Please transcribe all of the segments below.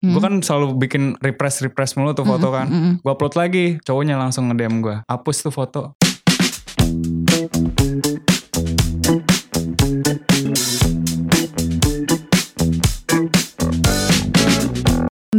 Hmm. Gue kan selalu bikin refresh refresh mulu tuh foto kan. Mm-mm. Gue upload lagi, cowoknya langsung nge-DM gue. Hapus tuh foto.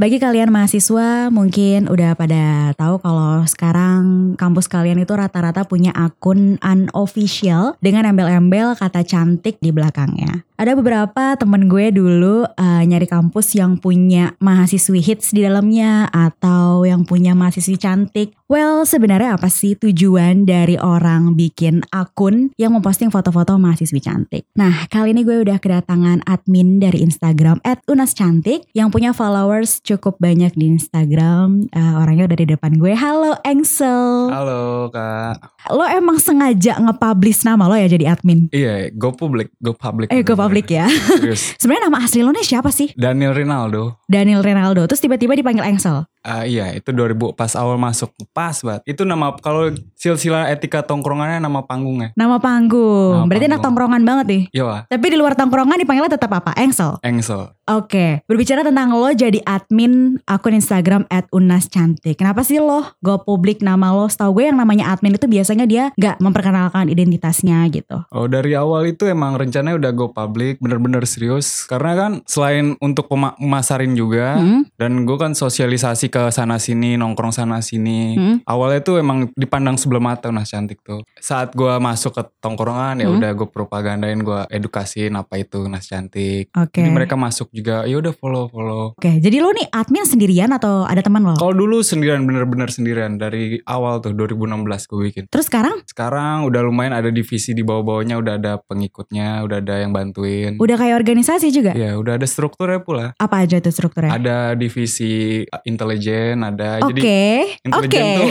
Bagi kalian mahasiswa mungkin udah pada tahu kalau sekarang kampus kalian itu rata-rata punya akun unofficial dengan embel-embel kata cantik di belakangnya. Ada beberapa temen gue dulu eh, nyari kampus yang punya mahasiswi hits di dalamnya atau yang punya mahasiswi cantik. Well, sebenarnya apa sih tujuan dari orang bikin akun yang memposting foto-foto mahasiswi cantik? Nah, kali ini gue udah kedatangan admin dari Instagram @unascantik yang punya followers cukup banyak di Instagram. Eh, orangnya udah di depan gue. Halo Engsel. Halo kak. Lo emang sengaja nge-publish nama lo ya jadi admin? Iya, go public, go public. Eh, go public ya. Serius. Sebenarnya nama asli lo nih siapa sih? Daniel Rinaldo. Daniel Ronaldo. Terus tiba-tiba dipanggil Engsel. Ah iya, itu 2000 pas awal masuk. Pas banget. Itu nama kalau silsilah etika tongkrongannya nama panggungnya. Nama panggung. Nama Berarti anak panggung. tongkrongan banget nih. Iya, Tapi di luar tongkrongan dipanggilnya tetap apa? Engsel. Engsel. Oke, berbicara tentang lo jadi admin akun Instagram @unascantik. Kenapa sih lo go publik nama lo? Setahu gue yang namanya admin itu biasanya dia nggak memperkenalkan identitasnya gitu. Oh dari awal itu emang rencananya udah go public, bener-bener serius. Karena kan selain untuk pema- pemasarin juga, Hmm? dan gue kan sosialisasi ke sana sini, nongkrong sana sini. Hmm? Awalnya tuh emang dipandang sebelah mata Unas Cantik tuh. Saat gue masuk ke tongkrongan ya Hmm. udah gue propagandain, gue edukasiin apa itu Unas Cantik. Oke. Jadi mereka masuk juga, ya udah follow follow. Oke, jadi lo nih admin sendirian atau ada teman lo? Kalau dulu sendirian bener-bener sendirian dari awal tuh 2016 gue bikin. Terus sekarang Sekarang udah lumayan ada divisi di bawah-bawahnya, udah ada pengikutnya, udah ada yang bantuin. udah kayak organisasi juga? Ya udah ada strukturnya pula. Apa aja tuh strukturnya? Ada divisi uh, intelijen, ada Oke, jadi oke. intelijen tuh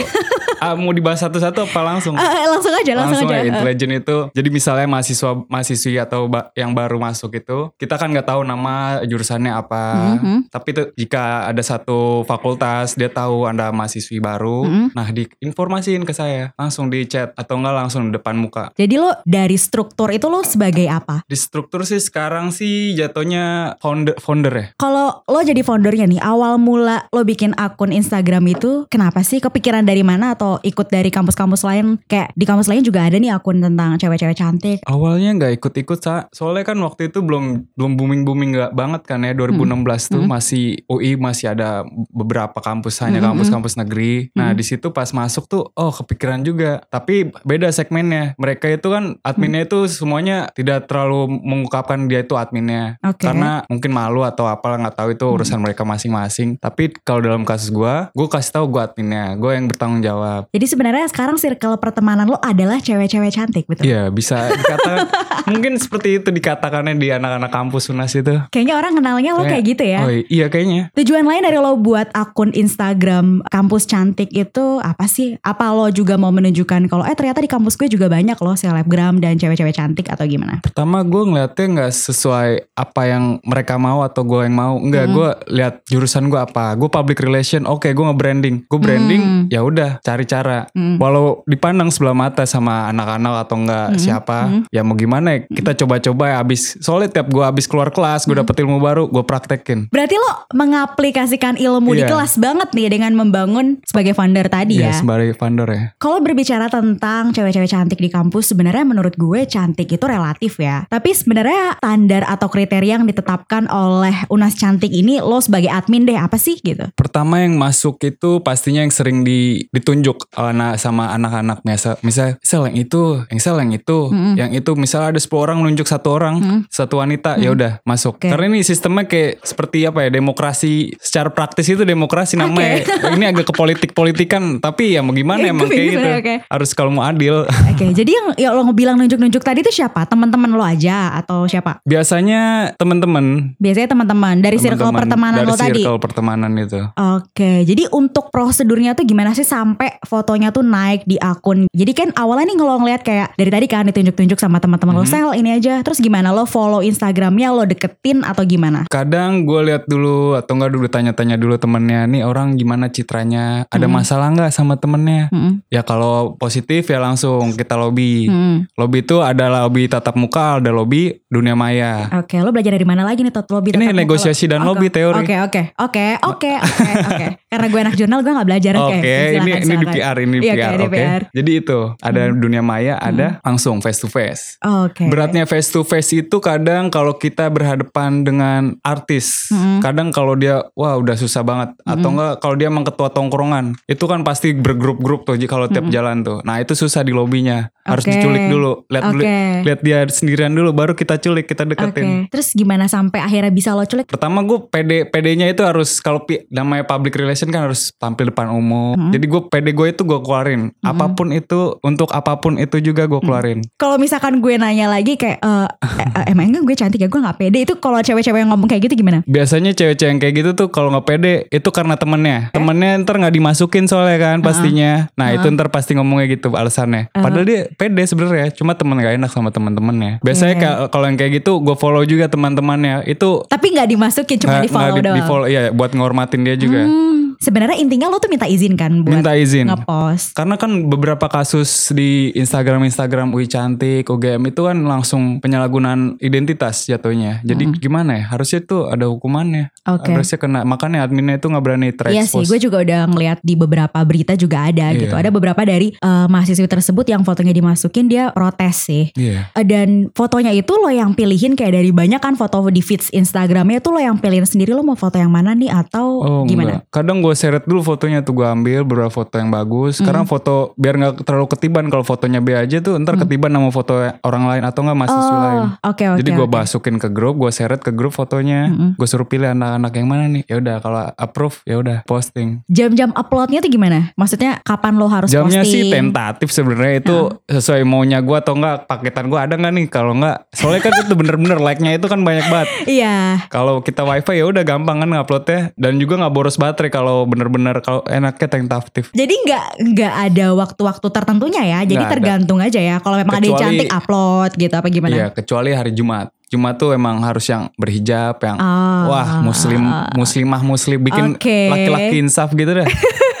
ah, mau dibahas satu-satu apa langsung? Eh, eh, langsung aja, langsung, aja. ya, intelijen itu. Jadi misalnya mahasiswa mahasiswi atau ba- yang baru masuk itu, kita kan nggak tahu nama jurusannya apa. Mhm. Tapi tuh jika ada satu fakultas dia tahu Anda mahasiswi baru, Mhm. nah diinformasiin ke saya, langsung di chat atau enggak langsung depan muka. Jadi lo dari struktur itu lo sebagai apa? Di struktur sih sekarang sih jatuhnya founder founder ya. Kalau lo jadi foundernya nih, awal mula lo bikin akun Instagram itu kenapa sih? Kepikiran dari mana atau ikut dari kampus-kampus lain? Kayak di kampus lain juga ada nih akun tentang cewek-cewek cantik. Awalnya nggak ikut-ikut sa, soalnya kan waktu itu belum belum booming booming nggak banget kan ya 2016 tuh Hmm. masih UI masih ada beberapa kampus hanya Hmm, kampus-kampus negeri. Nah Hmm. di situ pas masuk tuh oh kepikiran juga, tapi beda segmennya. Mereka itu kan adminnya itu semuanya tidak terlalu mengungkapkan dia itu adminnya, Oke. karena mungkin malu atau apalah nggak tahu itu urusan mereka masing-masing. Tapi kalau dalam kasus gua, gua kasih tahu gua adminnya, gua yang bertanggung jawab. Jadi sebenarnya sekarang circle pertemanan lo adalah cewek-cewek cantik, betul? Iya bisa dikatakan mungkin seperti itu dikatakannya di anak-anak kampus Unas itu. Kayaknya orang kenalnya lo kayak gitu ya. Oh iya kayaknya. Tujuan lain dari lo buat akun Instagram kampus cantik itu apa sih? Apa lo juga mau menunjukkan kalau eh ternyata di kampus gue juga banyak loh selebgram dan cewek-cewek cantik atau gimana? Pertama gue ngeliatnya nggak sesuai apa yang mereka mau atau gue yang mau. Enggak, Hmm. gue lihat jurusan gue apa. Gue public relation. Oke, gue nge-branding. Gue branding, Hmm. ya udah cari cara. Hmm. Walau dipandang sebelah mata sama anak-anak atau enggak Hmm. siapa, Hmm. ya mau gimana ya kita coba-coba ya abis. Soalnya tiap gue abis keluar kelas, Hmm. gue dapet ilmu baru, gue praktekin. Berarti lo mengaplikasikan ilmu di Iya. kelas banget nih dengan membangun sebagai founder tadi Ya, ya. sebagai founder ya. Kalau berbicara tentang cewek-cewek cantik di kampus, sebenarnya menurut gue cantik itu relatif ya. Tapi sebenarnya standar atau kriteria yang ditetapkan oleh Unas Cantik ini lo sebagai admin deh apa sih gitu? Pertama yang masuk itu pastinya yang sering di, ditunjuk anak sama anak-anak biasa. Misal, misal yang itu, yang misal yang itu, Mm-mm. yang itu. Misal ada 10 orang nunjuk satu orang, Mm. satu wanita, ya udah masuk. Oke. Karena ini sistemnya kayak seperti apa ya, demokrasi secara praktis itu demokrasi namanya. ini agak ke politik-politikan, tapi ya mau gimana Ya, emang gue kayak bingung, gitu. oke. Harus kalau mau adil. Oke, jadi yang ya lo bilang nunjuk-nunjuk tadi itu siapa? Teman-teman lo aja atau siapa? Biasanya teman-teman Biasanya teman-teman dari circle teman-teman pertemanan dari lo tadi. circle pertemanan itu. Oke, jadi untuk prosedurnya tuh gimana sih sampai fotonya tuh naik di akun? Jadi kan awalnya nih kalau ngeliat kayak dari tadi kan ditunjuk-tunjuk sama teman-teman lo Mhm. sel ini aja, terus gimana lo follow Instagramnya lo deketin atau gimana? Kadang gue lihat dulu atau enggak dulu tanya-tanya dulu temennya nih orang gimana citranya, ada Hmm. masalah nggak sama temennya? Mm-mm. Ya kalau positif ya langsung kita lobby. Mm. Lobby itu ada lobby tatap muka, ada lobby dunia maya. Oke, lo belajar dari mana lagi nih tot lobby? Ini tatap muka negosiasi dan Oke, lobby teori. Oke, oke, oke, oke, oke, oke. Karena gue anak jurnal, gue gak belajar. Oke, Oke, ini silakan, ini di. PR, ini Iya, PR, oke. PR. Jadi itu ada Hmm. dunia maya, ada langsung face to face. Oke. Beratnya face to face itu kadang kalau kita berhadapan dengan artis, Mm-mm. kadang kalau dia wah udah susah banget atau Mm-mm. enggak kalau dia emang ketua tongkrongan, itu kan pasti bergrup-grup tuh kalau tiap Mm-mm. jalan tuh. Nah, itu susah di lobinya. Harus Oke. diculik dulu. Lihat dulu Oke. lihat dia sendirian dulu baru kita culik, kita deketin. Terus gimana sampai akhirnya bisa lo culik? Pertama gue PD PD-nya itu harus kalau namanya public relation kan harus tampil depan umum. Mm-mm. Jadi gue PD gue itu gue keluarin. Apa pun itu untuk apa pun itu juga gue keluarin. Kalau misalkan gue nanya lagi kayak eh eh, eh, emang enggak gue cantik ya gue nggak pede itu kalau cewek-cewek yang ngomong kayak gitu gimana? Biasanya cewek-cewek yang kayak gitu tuh kalau nggak pede itu karena temennya. Temennya ntar nggak dimasukin soalnya kan pastinya. Nah itu ntar pasti ngomongnya gitu alasannya. Padahal dia pede sebenarnya. Cuma temen gak enak sama temen-temennya. Biasanya kayak kalau yang kayak gitu gue follow juga teman-temannya. Itu Tapi nggak dimasukin cuma di follow di, doang. di follow, iya buat ngormatin dia juga. Hmm, sebenarnya intinya lo tuh minta izin kan buat Minta izin. ngepost. Karena kan beberapa kasus di Instagram Instagram UI cantik, UGM itu kan langsung penyalahgunaan identitas jatuhnya. Jadi gimana ya? Harusnya tuh ada hukumannya. Oke. Harusnya kena. Makanya adminnya itu nggak berani Iya sih, terekspos. gue juga udah ngeliat di beberapa berita juga ada Iya. gitu. Ada beberapa dari eh, mahasiswi tersebut yang fotonya dimasukin dia protes sih. Iya. Eh, Dan fotonya itu lo yang pilihin kayak dari banyak kan foto di feeds Instagramnya itu lo yang pilihin sendiri lo mau foto yang mana nih atau Oh gimana? enggak. Kadang gue seret dulu fotonya tuh gue ambil beberapa foto yang bagus. Karena foto biar nggak terlalu ketiban kalau fotonya B aja tuh ntar ketiban sama foto orang lain atau nggak mahasiswa lain. Oh, oke oke. Jadi gue oke. masukin ke grup, gue seret ke grup fotonya, gue suruh pilih anak-anak yang mana nih. Ya udah kalau approve ya udah posting. Jam-jam uploadnya tuh gimana? Maksudnya kapan lo harus Jamnya posting? sih tentatif sebenarnya itu sesuai maunya gue atau enggak paketan gue ada nggak nih kalau enggak soalnya kan itu bener-bener like-nya itu kan banyak banget Iya. kalau kita wifi ya udah gampang kan nguploadnya dan juga nggak boros baterai kalau bener-bener kalau enaknya tentatif Jadi nggak nggak ada waktu-waktu tertentunya ya. Jadi Nggak ada. tergantung aja ya. Kalau memang ada yang Kecuali- cantik upload gitu apa gimana? Iya kecuali hari Jumat Jumat tuh emang harus yang berhijab yang Ah. wah muslim muslimah muslim bikin laki-laki insaf gitu deh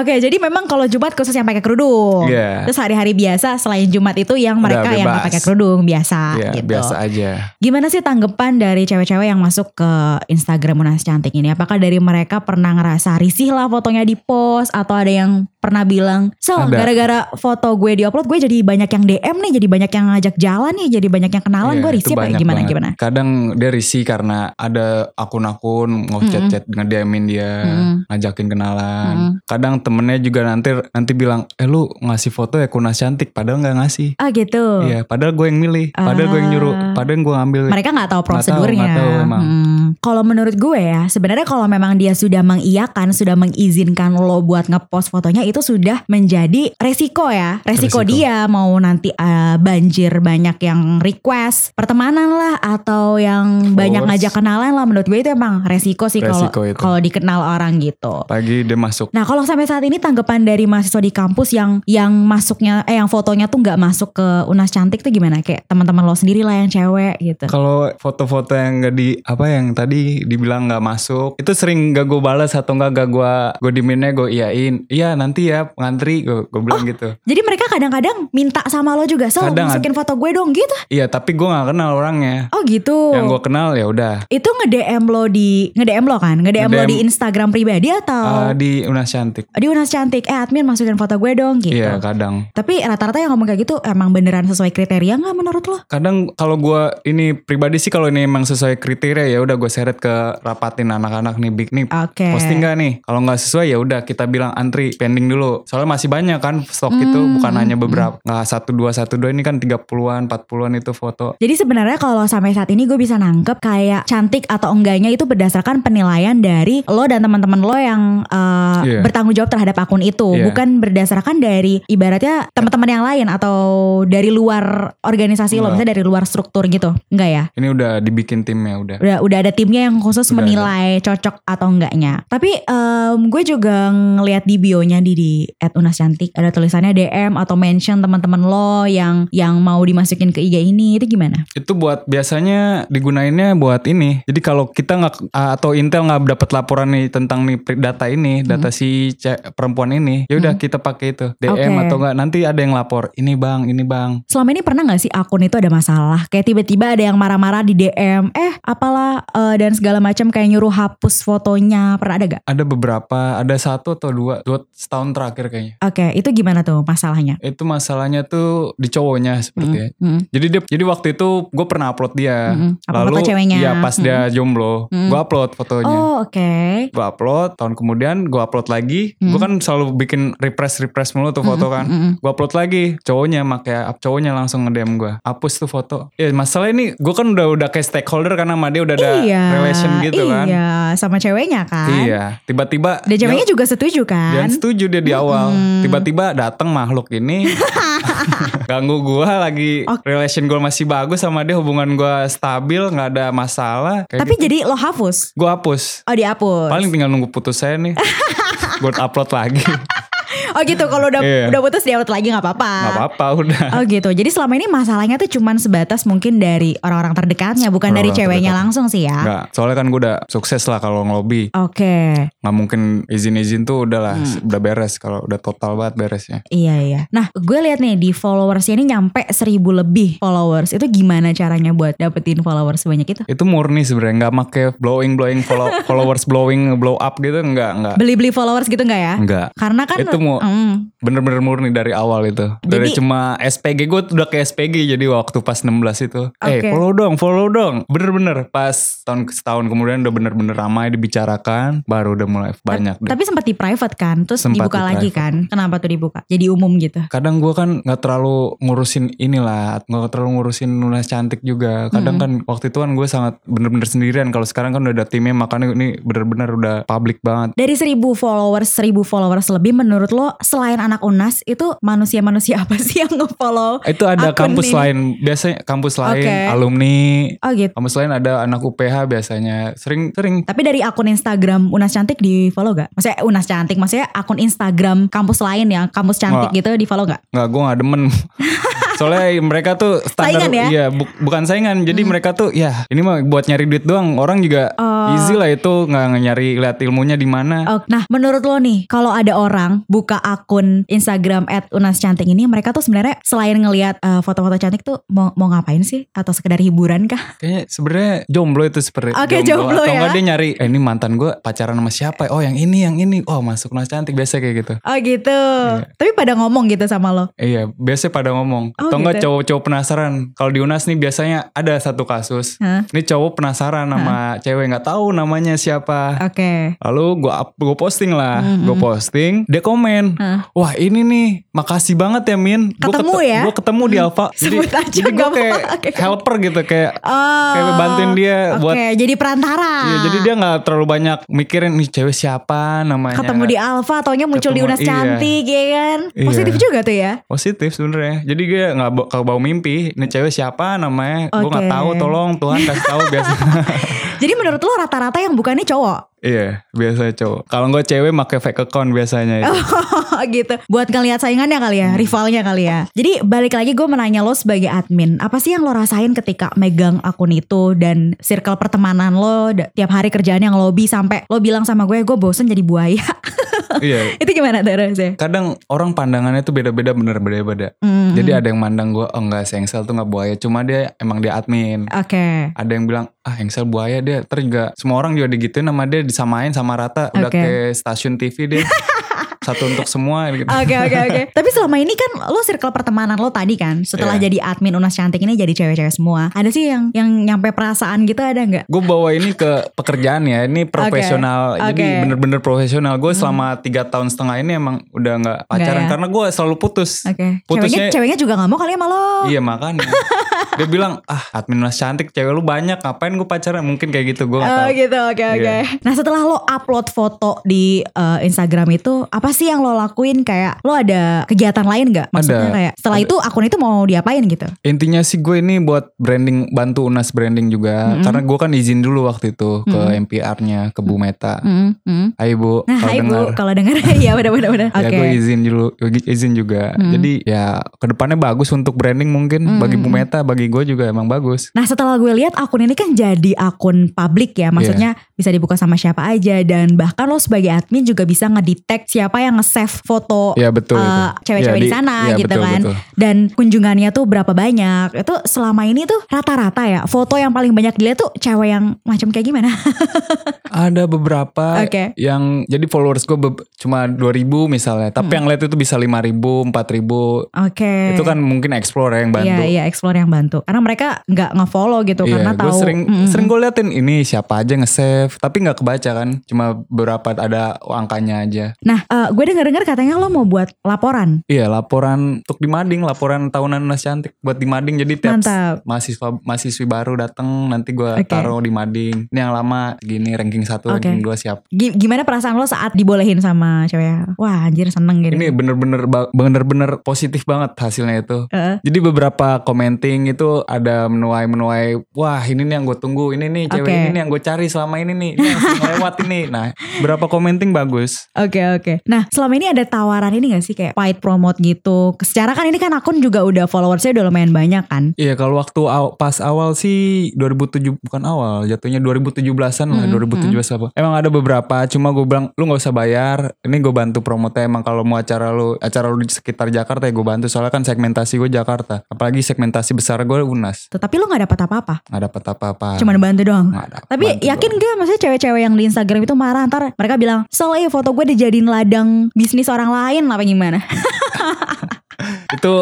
Oke, jadi memang kalau Jumat khusus yang pakai kerudung. Iya. Terus hari-hari biasa selain Jumat itu yang mereka yang bebas. pakai kerudung biasa ya gitu. biasa aja Gimana sih tanggapan dari cewek-cewek yang masuk ke Instagram Unas Cantik ini? Apakah dari mereka pernah ngerasa risih lah fotonya di post atau ada yang pernah bilang, "So, gara-gara foto gue diupload gue jadi banyak yang DM nih, jadi banyak yang ngajak jalan nih, jadi banyak yang kenalan, Iya, gue risih apa gimana banget. gimana?" Kadang dia risih karena ada akun-akun mau chat-chat nge-DM-in dia, Mm-mm. ngajakin kenalan. Mm. Kadang temennya juga nanti nanti bilang, "Eh lu ngasih foto ya kunas cantik padahal nggak ngasih." Ah gitu. Iya, padahal gue yang milih, padahal gue yang nyuruh, Ah. padahal gue ngambil. Mereka nggak tahu Nggak tahu, prosedurnya. nggak tahu emang. Hmm. Kalau menurut gue ya, sebenarnya kalau memang dia sudah mengiyakan, sudah mengizinkan lo buat ngepost fotonya itu sudah menjadi resiko ya. Resiko, Resiko. dia mau nanti uh, banjir banyak yang request pertemanan lah atau yang banyak Followers. ngajak kenalan lah. Menurut gue itu emang resiko sih kalau itu. kalau dikenal orang gitu. Pagi dia masuk. Nah kalau sampai saat ini tanggapan dari mahasiswa di kampus yang yang masuknya eh yang fotonya tuh nggak masuk ke Unas Cantik tuh gimana? Kayak teman-teman lo sendiri lah yang cewek gitu. Kalau foto-foto yang gak di apa yang tadi dibilang nggak masuk, itu sering gak gue balas atau nggak gak gue gue diminnya gue iyain. Iya nanti ya ngantri gue gue bilang gitu. Jadi mereka kadang-kadang minta sama lo juga, so Kadang masukin foto gue dong gitu. Iya tapi gue nggak kenal orangnya. Oh gitu. Yang gue kenal ya udah Itu nge-DM lo di nge-DM lo kan? Nge-DM lo Nge-DM. di Instagram pribadi atau eh, di Unas cantik. di Unas Cantik, eh admin masukin foto gue dong gitu. Iya kadang. Tapi rata-rata yang ngomong kayak gitu emang beneran sesuai kriteria nggak menurut lo? Kadang kalau gue ini pribadi sih kalau ini emang sesuai kriteria ya udah gue seret ke rapatin anak-anak nih big nih Oke. posting gak nih? Kalau nggak sesuai ya udah kita bilang antri pending dulu. Soalnya masih banyak kan stok itu Hmm, bukan hanya hmm, beberapa nggak satu dua satu dua ini kan 30-an 40-an itu foto. Jadi sebenarnya kalau sampai saat ini gue bisa nangkep kayak cantik atau enggaknya itu berdasarkan penilaian dari lo dan teman-teman lo yang uh, Iya. bertanggung jawab terhadap akun itu, Iya. bukan berdasarkan dari ibaratnya teman-teman yang lain atau dari luar organisasi lo, Enggak. misalnya dari luar struktur gitu, enggak ya? Ini udah dibikin timnya udah. Udah udah ada timnya yang khusus Udah menilai cocok atau enggaknya. Tapi em, gue juga ngelihat di bionya di di @unas cantik ada tulisannya DM atau mention teman-teman lo yang yang mau dimasukin ke IG ini itu gimana? Itu buat biasanya digunainnya buat ini. Jadi kalau kita nggak atau Intel nggak dapat laporan nih tentang nih data ini, data si ce- perempuan ini, ya udah kita pakai itu DM Oke. atau enggak nanti ada yang lapor. Ini bang, ini bang. Selama ini pernah gak sih akun itu ada masalah? Kayak tiba-tiba ada yang marah-marah di DM, eh apalah eh, dan segala macam kayak nyuruh hapus fotonya. Pernah ada gak? Ada beberapa, ada satu atau dua, dua setahun terakhir kayaknya. Oke, itu gimana tuh masalahnya? Itu masalahnya tuh di cowoknya seperti ya. Mm, Jadi dia, jadi waktu itu gue pernah upload dia. Mm-mm. Apa foto ceweknya? Iya pas dia jomblo, Mm. gue upload fotonya. Oh oke. Gue upload, tahun kemudian gue upload lagi. Gue kan selalu bikin refresh refresh mulu tuh foto kan. Mm-mm. Gue upload lagi, cowoknya makanya cowoknya langsung nge-DM gue. Hapus tuh foto. Ya masalah ini gue kan udah udah kayak stakeholder karena sama dia udah ada iya, relation gitu kan. Iya, sama ceweknya kan. Iya, tiba-tiba Dan ceweknya juga setuju kan? setuju dia di awal. Tiba-tiba datang makhluk ini ganggu gua lagi Oke. relation gue masih bagus sama dia hubungan gua stabil nggak ada masalah. Kayak Tapi gitu. jadi lo hapus? gue hapus. Oh dihapus. Paling tinggal nunggu putus saya nih. gue upload lagi. Oh gitu, kalau udah Iya. udah putus diupload lagi nggak apa-apa. Gak apa-apa udah. Oh gitu. Jadi selama ini masalahnya tuh cuman sebatas mungkin dari orang-orang terdekatnya, bukan dari Orang-orang ceweknya terdekat. langsung sih ya. Nggak, soalnya kan gue udah sukses lah kalau ngelobi. Oke. Nggak mungkin izin-izin tuh udah lah, Hmm. udah beres. Kalau udah total banget beresnya. Iya iya. Nah gue lihat nih di followersnya ini nyampe seribu lebih followers. Itu gimana caranya buat dapetin followers sebanyak itu? Itu murni sebenarnya nggak make blowing blowing follow, followers blowing blow up gitu nggak nggak Beli-beli followers gitu nggak ya? nggak. Karena kan Itu mau- Mm. Bener-bener murni dari awal itu. Dari Jadi- cuma SPG gue udah ke SPG jadi waktu pas 16 itu. Eh Oke. follow dong, follow dong. Bener-bener pas tahun setahun kemudian udah bener-bener ramai dibicarakan. Baru udah mulai banyak deh. Tapi sempat di private kan, terus Sempat dibuka di lagi private. kan? Kenapa tuh dibuka? Jadi umum gitu. Kadang gue kan nggak terlalu ngurusin inilah, nggak terlalu ngurusin nulis cantik juga. Kadang kan waktu itu kan gue sangat bener-bener sendirian. Kalau sekarang kan udah ada timnya, makanya ini bener-bener udah public banget. Dari seribu followers, seribu followers lebih menurut lo selain anak unas itu manusia-manusia apa sih yang nge-follow? Itu ada kampus ini? lain, biasanya kampus lain, Oke. alumni. Oh gitu. Kampus lain ada anak UPH biasanya. Sering, sering Tapi dari akun Instagram Unas Cantik di follow gak? Maksudnya Unas Cantik, maksudnya akun Instagram kampus lain ya, kampus cantik Nggak. gitu di follow gak? Nggak, gue gak demen. Soalnya mereka tuh standar, Saingan ya? iya bu- bukan saingan. Jadi mereka tuh ya ini mah buat nyari duit doang. Orang juga Oh. easy lah itu nggak nyari lihat ilmunya di mana. Oh, nah menurut lo nih, kalau ada orang buka akun Instagram at Unas Cantik ini, mereka tuh sebenarnya selain ngelihat eh, foto-foto cantik tuh mau mau ngapain sih? Atau sekedar hiburan kah? Kayaknya sebenarnya jomblo itu seperti Oke, jomblo Atau ya. nggak dia nyari, eh ini mantan gue pacaran sama siapa? Oh yang ini, yang ini. Oh masuk nas cantik biasa kayak gitu. Oh gitu. Tapi pada ngomong gitu sama lo. Iya, biasanya pada ngomong. Oh, Atau enggak gitu. cowok-cowok penasaran. Kalau di Unas nih biasanya ada satu kasus. Hah? Ini cowok penasaran sama cewek nggak tahu namanya siapa. Oke. Lalu gue gue posting lah, Mm-mm. gue posting, dia komen, Hah? wah ini nih, makasih banget ya Min, Gua Ketemu ya? gue ketemu di Alfa, Sebut aja, jadi gue kayak helper gitu, kayak Oh. Kayak bantuin dia Oke, buat- jadi perantara. Iya, jadi dia nggak terlalu banyak mikirin nih cewek siapa namanya. ketemu di Alfa, taunya muncul di Ketemu, Unas iya. Cantik ya kan. Iya. Positif juga tuh ya. Positif sebenarnya. Jadi gue nggak kalau bau mimpi, nih cewek siapa namanya, gue nggak tahu, tolong Tuhan kasih tahu biasa. Jadi menurut lo rata-rata yang bukannya cowok? Iya, biasa cowok. Kalau gue cewek pakai fake account biasanya. Itu. gitu. Buat ngelihat saingannya kali ya, rivalnya kali ya. Jadi balik lagi gue menanya lo sebagai admin, apa sih yang lo rasain ketika megang akun itu dan circle pertemanan lo tiap hari kerjaan yang lobby sampai lo bilang sama gue, gue bosen jadi buaya. iya. itu gimana tuh rasanya? Kadang orang pandangannya tuh beda-beda, bener beda-beda. Hmm, Jadi ada yang mandang gue, oh enggak, si Engsel tuh nggak buaya, cuma dia emang dia admin. Oke. Ada yang bilang, ah Engsel buaya dia, terus juga semua orang juga digituin sama dia disamain sama rata, udah ke stasiun TV dia. satu untuk semua gitu. Oke oke oke. Tapi selama ini kan lo circle pertemanan lo tadi kan setelah Iya. jadi admin Unas Cantik ini jadi cewek-cewek semua. Ada sih yang yang nyampe perasaan gitu ada nggak? Gue bawa ini ke pekerjaan ya, ini profesional, Oke. jadi Oke. bener-bener profesional. Gue selama tiga tahun setengah ini emang udah nggak pacaran ya? karena gue selalu putus. Oke. Ceweknya Putusnya ceweknya juga nggak mau kali sama lo. Iya makanya Dia bilang Ah admin Unas cantik Cewek lu banyak Ngapain gue pacaran Mungkin kayak gitu Gue Oh tahu gitu, oke oke. Iya. Nah setelah lo upload foto di eh, Instagram itu, apa sih yang lo lakuin? Kayak lo ada kegiatan lain nggak? Maksudnya Ada. kayak setelah itu akun itu mau diapain gitu? Intinya sih gue ini buat branding Bantu Unas branding juga Karena gue kan izin dulu waktu itu Ke MPR-nya Ke Bu Meta Hmm, hmm. Hai Bu Nah, hai bu, kalau dengar ya benar benar benar. Ya Oke. gue izin dulu izin juga. Jadi ya ke depannya bagus untuk branding mungkin bagi Bu Meta, bagi gue juga emang bagus. Nah setelah gue lihat akun ini kan jadi akun publik ya, maksudnya Iya. bisa dibuka sama siapa aja dan bahkan lo sebagai admin juga bisa ngedetect siapa yang nge-save foto Ya betul eh, itu. cewek-cewek Ya, di, sana ya, gitu betul, kan. betul. Dan kunjungannya tuh berapa banyak? Itu selama ini tuh rata-rata ya foto yang paling banyak dilihat tuh cewek yang macam kayak gimana? Ada beberapa Oke. yang jadi followers gue cuma 2000 misalnya, tapi yang lihat itu bisa 5000, 4000. Oke. Itu kan mungkin explore ya yang bantu. Iya iya explore yang bantu. Karena mereka nggak nge-follow gitu Iya, karena tahu. sering Mm-mm. sering gue liatin ini siapa aja nge-save, tapi nggak kebaca kan, cuma beberapa ada angkanya aja. Nah, eh, gue dengar-dengar katanya lo mau buat laporan. Iya laporan untuk di Mading, laporan tahunan Nas Cantik buat di Mading. Jadi tiap Mantap. mahasiswa mahasiswi baru datang nanti gue Oke. taruh di Mading. Ini yang lama gini ranking satu, Oke. ranking dua siap. Gi- Gimana perasaan lo saat dibolehin sama cewek? Wah anjir seneng gitu. Ini bener-bener bener-bener positif banget hasilnya itu. Heeh. Jadi beberapa commenting itu ada menuai-menuai, wah ini nih yang gue tunggu, ini nih cewek Oke. ini nih yang gue cari selama ini nih, ini lewat ini. Nah, berapa commenting bagus. Oke oke. Nah selama ini ada tawaran ini gak sih kayak paid promote gitu? Secara kan ini kan akun juga udah followersnya udah lumayan banyak kan? Iya kalau waktu aw- pas awal sih 2007 bukan awal jatuhnya 2017an lah 2017 apa. Emang ada beberapa cuma gue bilang lu nggak usah bayar. Ini gue bantu promote emang kalau mau acara lu acara lu di sekitar Jakarta ya gue bantu soalnya kan segmentasi gue Jakarta. Apalagi segmentasi besar gue Unas. Tuh, Tapi lo gak dapat apa-apa? Nggak dapat apa-apa. Cuman bantu doang? Nggak dapet, Tapi bantu yakin doang. gak maksudnya cewek-cewek yang di Instagram itu marah ntar mereka bilang soalnya foto gue dijadiin ladang bisnis orang lain apa gimana? itu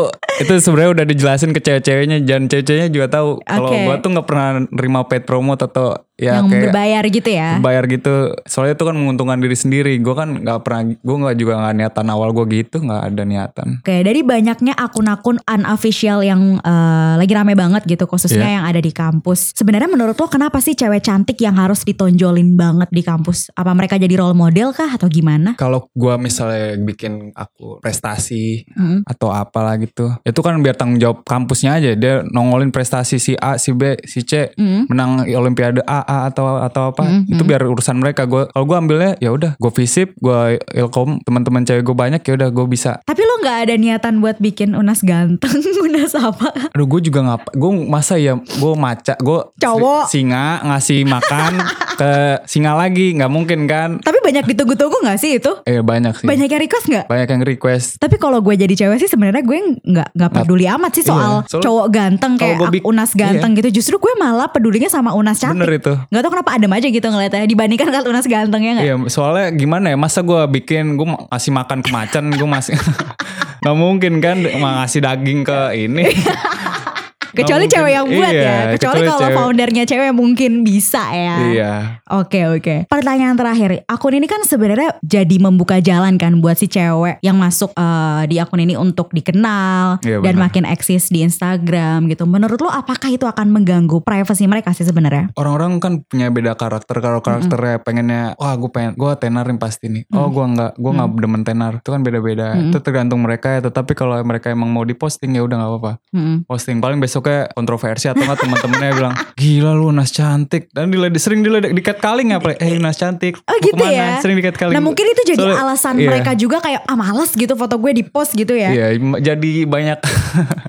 itu sebenarnya udah dijelasin ke cewek-ceweknya dan cewek-ceweknya juga tahu kalau Oke. gue tuh nggak pernah nerima paid promote atau ya yang kayak berbayar gitu ya? bayar gitu soalnya itu kan menguntungkan diri sendiri gue kan nggak pernah gue nggak juga nggak niatan awal gue gitu nggak ada niatan Oke, dari banyaknya akun-akun unofficial yang eh, lagi rame banget gitu, khususnya Iya. yang ada di kampus. Sebenarnya menurut lo kenapa sih cewek cantik yang harus ditonjolin banget di kampus? Apa mereka jadi role model kah atau gimana? kalau gue misalnya bikin aku prestasi Mm. atau apalah gitu itu kan biar tanggung jawab kampusnya aja dia nongolin prestasi si A si B si C Mm. menang olimpiade A A atau atau apa. Mm, itu biar urusan mereka. Gue kalau gue ambilnya ya udah gue visip gue ilkom teman-teman cewek gue banyak ya udah gue bisa. Tapi lo nggak ada niatan buat bikin unas ganteng, unas apa? Aduh gue juga ngapa Gue masa ya Gue maca Gue Cowok. Singa Ngasih makan Ke singa lagi nggak mungkin kan Tapi banyak ditunggu-tunggu nggak sih itu? Eh banyak sih Banyak yang request nggak? Banyak yang request Tapi kalau gue jadi cewek sih sebenarnya gue nggak nggak peduli amat sih soal Iya, soalnya cowok ganteng kayak gue unas ganteng gitu. Justru gue malah pedulinya sama unas cantik. Bener itu Gak tau kenapa adem aja gitu ngeliatnya dibandingkan kalau unas gantengnya nggak? Iya soalnya gimana ya Masa gue bikin Gue ngasih makan ke macan Gue masih nggak mungkin kan ngasih daging ke ini Kecuali cewek yang buat Iya, ya. Kecuali kecuali kalau cewek. foundernya cewek mungkin bisa ya. Iya Oke oke. Pertanyaan terakhir, akun ini kan sebenarnya jadi membuka jalan kan buat si cewek yang masuk eh, di akun ini untuk dikenal Iya, dan makin eksis di Instagram gitu. Menurut lo apakah itu akan mengganggu privasi mereka sih sebenarnya? Orang-orang kan punya beda karakter Kalau karakternya pengennya Wah gue pengen Gue tenarin pasti nih Oh gue nggak Gue nggak demen tenar Itu kan beda-beda Itu tergantung mereka ya Tetapi kalau mereka emang mau diposting ya udah nggak apa-apa Mm-mm. posting paling besoknya kontroversi atau nggak teman-temannya bilang gila lu Nas cantik dan diledek sering diledek dikat kaling ya play eh Nas cantik Oh gitu ke mana? ya. sering dikat kaling Nah mungkin itu jadi Soalnya- alasan iya. mereka juga kayak ah males gitu foto gue di post gitu ya. Iya, jadi banyak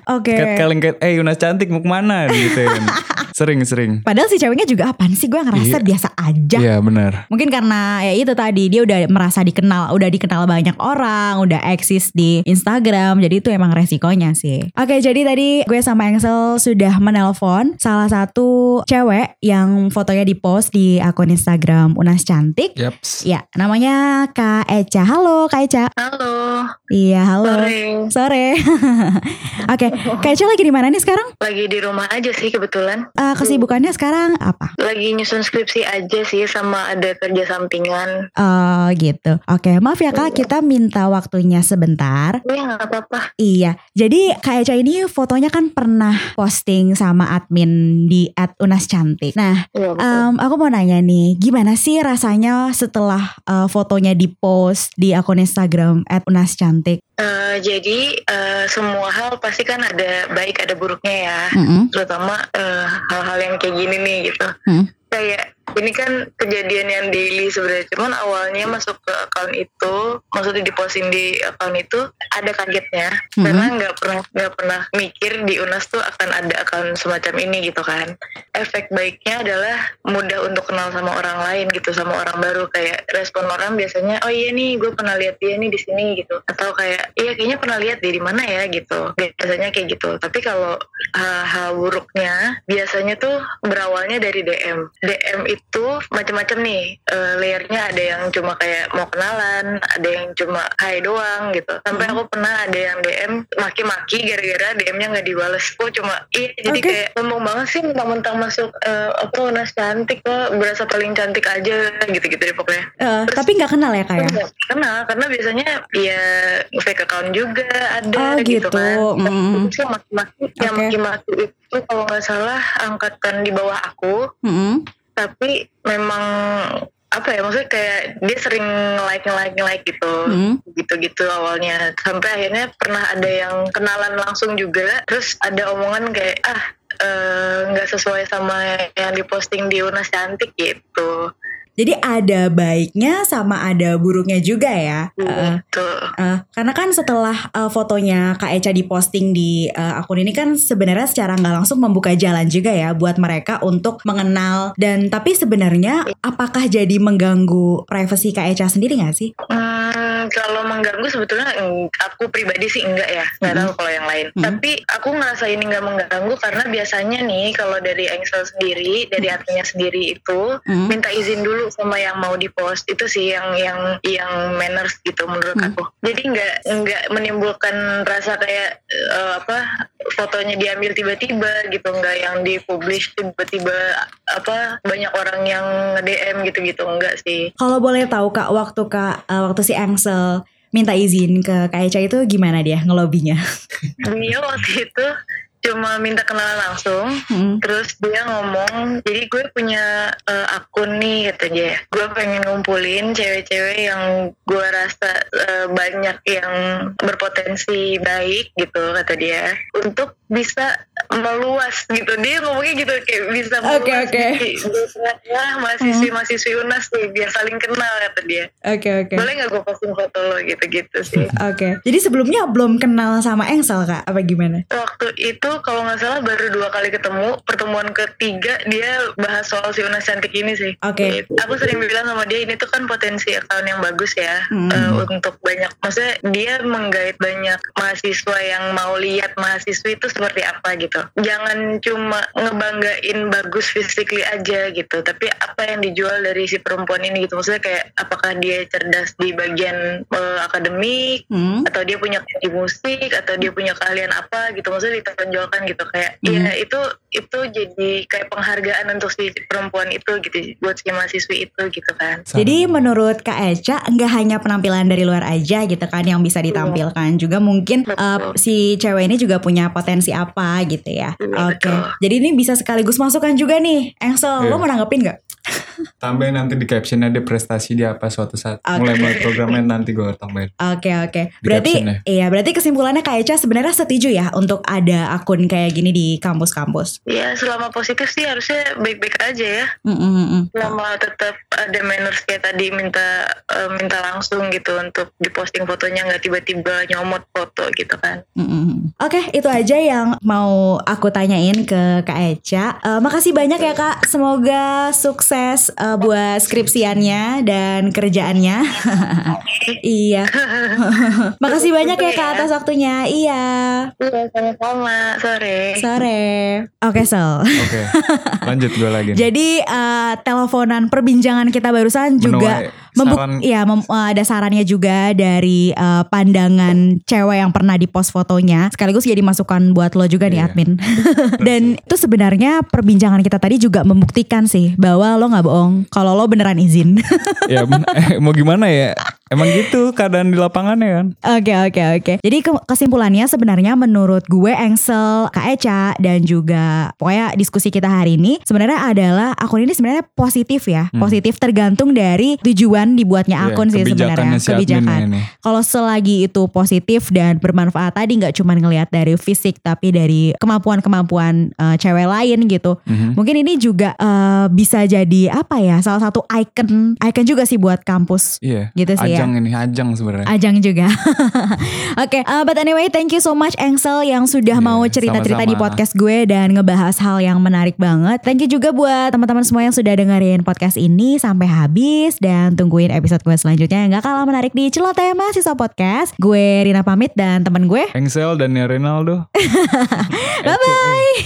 Oke. cat calling cat, eh Yunas cantik mau ke mana gituin. Sering sering. Padahal si ceweknya juga apaan sih gue ngerasa Iya. biasa aja. Iya benar. Mungkin karena ya itu tadi dia udah merasa dikenal, udah dikenal banyak orang, udah eksis di Instagram, jadi itu emang resikonya sih. Oke, jadi tadi gue sama Engsel sudah menelpon salah satu cewek yang fotonya dipost di akun Instagram Unas Cantik. Yaps. Ya, namanya Kak Eca. Halo Kak Eca. Halo, Iya, halo. sore. Sore. Oke, Kak Eca lagi di mana nih sekarang? Lagi di rumah aja sih kebetulan. Eh, kesibukannya sekarang apa? Lagi nyusun skripsi aja sih sama ada kerja sampingan. Oh gitu. Oke, maaf ya kak, kita minta waktunya sebentar. Ya nggak apa-apa. Iya, jadi Kak Eca ini fotonya kan pernah posting sama admin di @unascantik. Nah, Iya, betul. em, aku mau nanya nih, gimana sih rasanya setelah eh, fotonya dipost di akun Instagram @unascantik? Eh, jadi eh, semua hal pasti kan ada baik ada buruknya ya. Mm-mm. Terutama eh, hal-hal yang kayak gini nih gitu. Hmm. Kayak ini kan kejadian yang daily sebenarnya. Cuman awalnya masuk ke akun itu, maksudnya diposting di akun itu ada kagetnya. Mhm. Karena nggak pernah nggak pernah mikir di Unas tuh akan ada akun semacam ini gitu kan. Efek baiknya adalah mudah untuk kenal sama orang lain gitu, sama orang baru kayak respon orang biasanya, oh iya nih gue pernah lihat dia nih di sini gitu. Atau kayak iya kayaknya pernah lihat dia di mana ya gitu. Biasanya kayak gitu. Tapi kalau uh, hal buruknya biasanya tuh berawalnya dari DM. DM itu macam-macam nih eh, layernya ada yang cuma kayak mau kenalan, ada yang cuma hai doang gitu. Sampai aku pernah ada yang DM maki-maki gara-gara DM-nya nggak dibales. Aku cuma iya jadi Oke. kayak sombong banget sih mentang-mentang masuk eh, apa Unas cantik kok berasa paling cantik aja gitu-gitu deh pokoknya. Eh, tapi nggak kenal ya kak ya? Kenal karena biasanya ya fake account juga ada Oh, gitu, gitu. kan. Mm. Terus yang maki-maki, yang Oke. maki-maki itu kalau nggak salah angkatan di bawah aku, Mm-mm. Tapi memang apa ya maksudnya kayak dia sering like like like gitu. Mm. gitu-gitu awalnya. Sampai akhirnya pernah ada yang kenalan langsung juga. Terus ada omongan kayak ah eh, nggak sesuai sama yang diposting di Unas cantik gitu Jadi ada baiknya sama ada buruknya juga ya. Eh, gitu Eh, karena kan setelah eh, fotonya Kak Eca diposting di eh, akun ini kan sebenarnya secara nggak langsung membuka jalan juga ya buat mereka untuk mengenal dan tapi sebenarnya apakah jadi mengganggu privasi Kak Eca sendiri nggak sih? Hmm, kalau mengganggu sebetulnya aku pribadi sih enggak ya, nggak tahu kalau yang lain. Hmm. Tapi aku ngerasa ini nggak mengganggu karena biasanya nih kalau dari Engsel sendiri, dari adminnya sendiri itu Hmm. minta izin dulu sama yang mau dipost itu sih yang yang yang manners gitu menurut Hmm. aku. Jadi nggak nggak menimbulkan rasa kayak eh, apa fotonya diambil tiba-tiba gitu, nggak yang dipublish tiba-tiba apa banyak orang yang nge-DM gitu-gitu enggak sih. Kalau boleh tahu Kak waktu Kak eh, waktu si Ansel minta izin ke Kak Eca itu gimana dia ngelobinya? Dia waktu itu cuma minta kenalan langsung Hmm. terus dia ngomong jadi gue punya eh, akun nih kata dia gue pengen ngumpulin cewek-cewek yang gue rasa eh, banyak yang berpotensi baik gitu kata dia untuk bisa meluas gitu dia ngomongnya gitu kayak bisa meluas oke. di di tengah-tengah mahasiswi-mahasiswi unas nih biar saling kenal kata dia Oke oke. boleh nggak gue posting foto lo gitu-gitu sih Oke. Jadi sebelumnya belum kenal sama Engsel Kak apa gimana? Waktu itu kalau nggak salah baru dua kali ketemu. Pertemuan ketiga dia bahas soal si Unas cantik ini sih. Oke. Gitu. Aku sering bilang sama dia ini tuh kan potensi account yang bagus ya Hmm. eh, untuk banyak. Maksudnya dia menggait banyak mahasiswa yang mau lihat mahasiswi itu seperti apa gitu. Jangan cuma ngebanggain bagus physically aja gitu. Tapi apa yang dijual dari si perempuan ini gitu. Maksudnya kayak apakah dia cerdas di bagian eh, akademik Hmm. atau dia punya di musik atau dia punya keahlian apa gitu maksudnya ditonjolkan gitu kayak Hmm. ya itu itu jadi kayak penghargaan untuk si perempuan itu gitu buat si mahasiswi itu gitu kan Jadi menurut Kak Eca nggak hanya penampilan dari luar aja gitu kan yang bisa ditampilkan juga mungkin Betul. uh, si cewek ini juga punya potensi apa gitu ya. Iya, Oke. betul. Jadi ini bisa sekaligus masukkan juga nih. Engsel, Iya. lo mau nanggepin nggak? Tambahin nanti di captionnya dia prestasi dia apa suatu saat. Oke. Mulai mulai programnya nanti gue tambahin. Oke oke. Di Berarti iya berarti kesimpulannya Kak Eca sebenarnya setuju ya untuk ada akun kayak gini di kampus-kampus. Ya selama positif sih harusnya baik-baik aja ya. Mm, mm, mm, mm. Selama tetap ada manners kayak tadi minta eh, minta langsung gitu untuk diposting fotonya nggak tiba-tiba nyomot foto gitu kan. Mm, mm, mm. Oke, itu aja yang mau aku tanyain ke Kak Eca. Eh, makasih banyak ya Kak. Semoga sukses eh, buat skripsiannya dan kerjaannya. iya. makasih banyak ya Kak atas waktunya. Iya. Iya sama-sama sore. Sore. Oke, Sel. Oke. Lanjut gue lagi. nih. Jadi eh, teleponan perbincangan kita barusan juga Menuai membuk saran- ya mem- eh, ada sarannya juga dari eh, pandangan cewek yang pernah di post fotonya sekaligus jadi masukan buat lo juga nih Iya. admin. Dan itu sebenarnya perbincangan kita tadi juga membuktikan sih bahwa lo nggak bohong kalau lo beneran izin. ya eh, mau gimana ya? Emang gitu keadaan di lapangannya kan. Oke oke oke. Jadi ke- kesimpulannya sebenarnya menurut gue Engsel, Kak Eca dan juga pokoknya diskusi kita hari ini sebenarnya adalah akun ini sebenarnya positif ya. Positif tergantung dari tujuan dibuatnya Iya, akun sih sebenarnya si kebijakan. Kalau selagi itu positif dan bermanfaat tadi nggak cuma ngelihat dari fisik tapi dari kemampuan-kemampuan eh, cewek lain gitu. Mhm. Mungkin ini juga eh, bisa jadi apa ya? Salah satu icon icon juga sih buat kampus. Iya. Gitu sih ya. Ajang ini, ajang sebenarnya. Ajang juga. Oke, uh, but anyway, thank you so much Engsel yang sudah Iya, mau cerita-cerita di podcast gue dan ngebahas hal yang menarik banget. Thank you juga buat teman-teman semua yang sudah dengerin podcast ini sampai habis dan tungguin episode gue selanjutnya yang gak kalah menarik di Celoteh Mahasiswa Podcast. Gue Rina pamit dan temen gue. Engsel dan Rinaldo. Bye bye.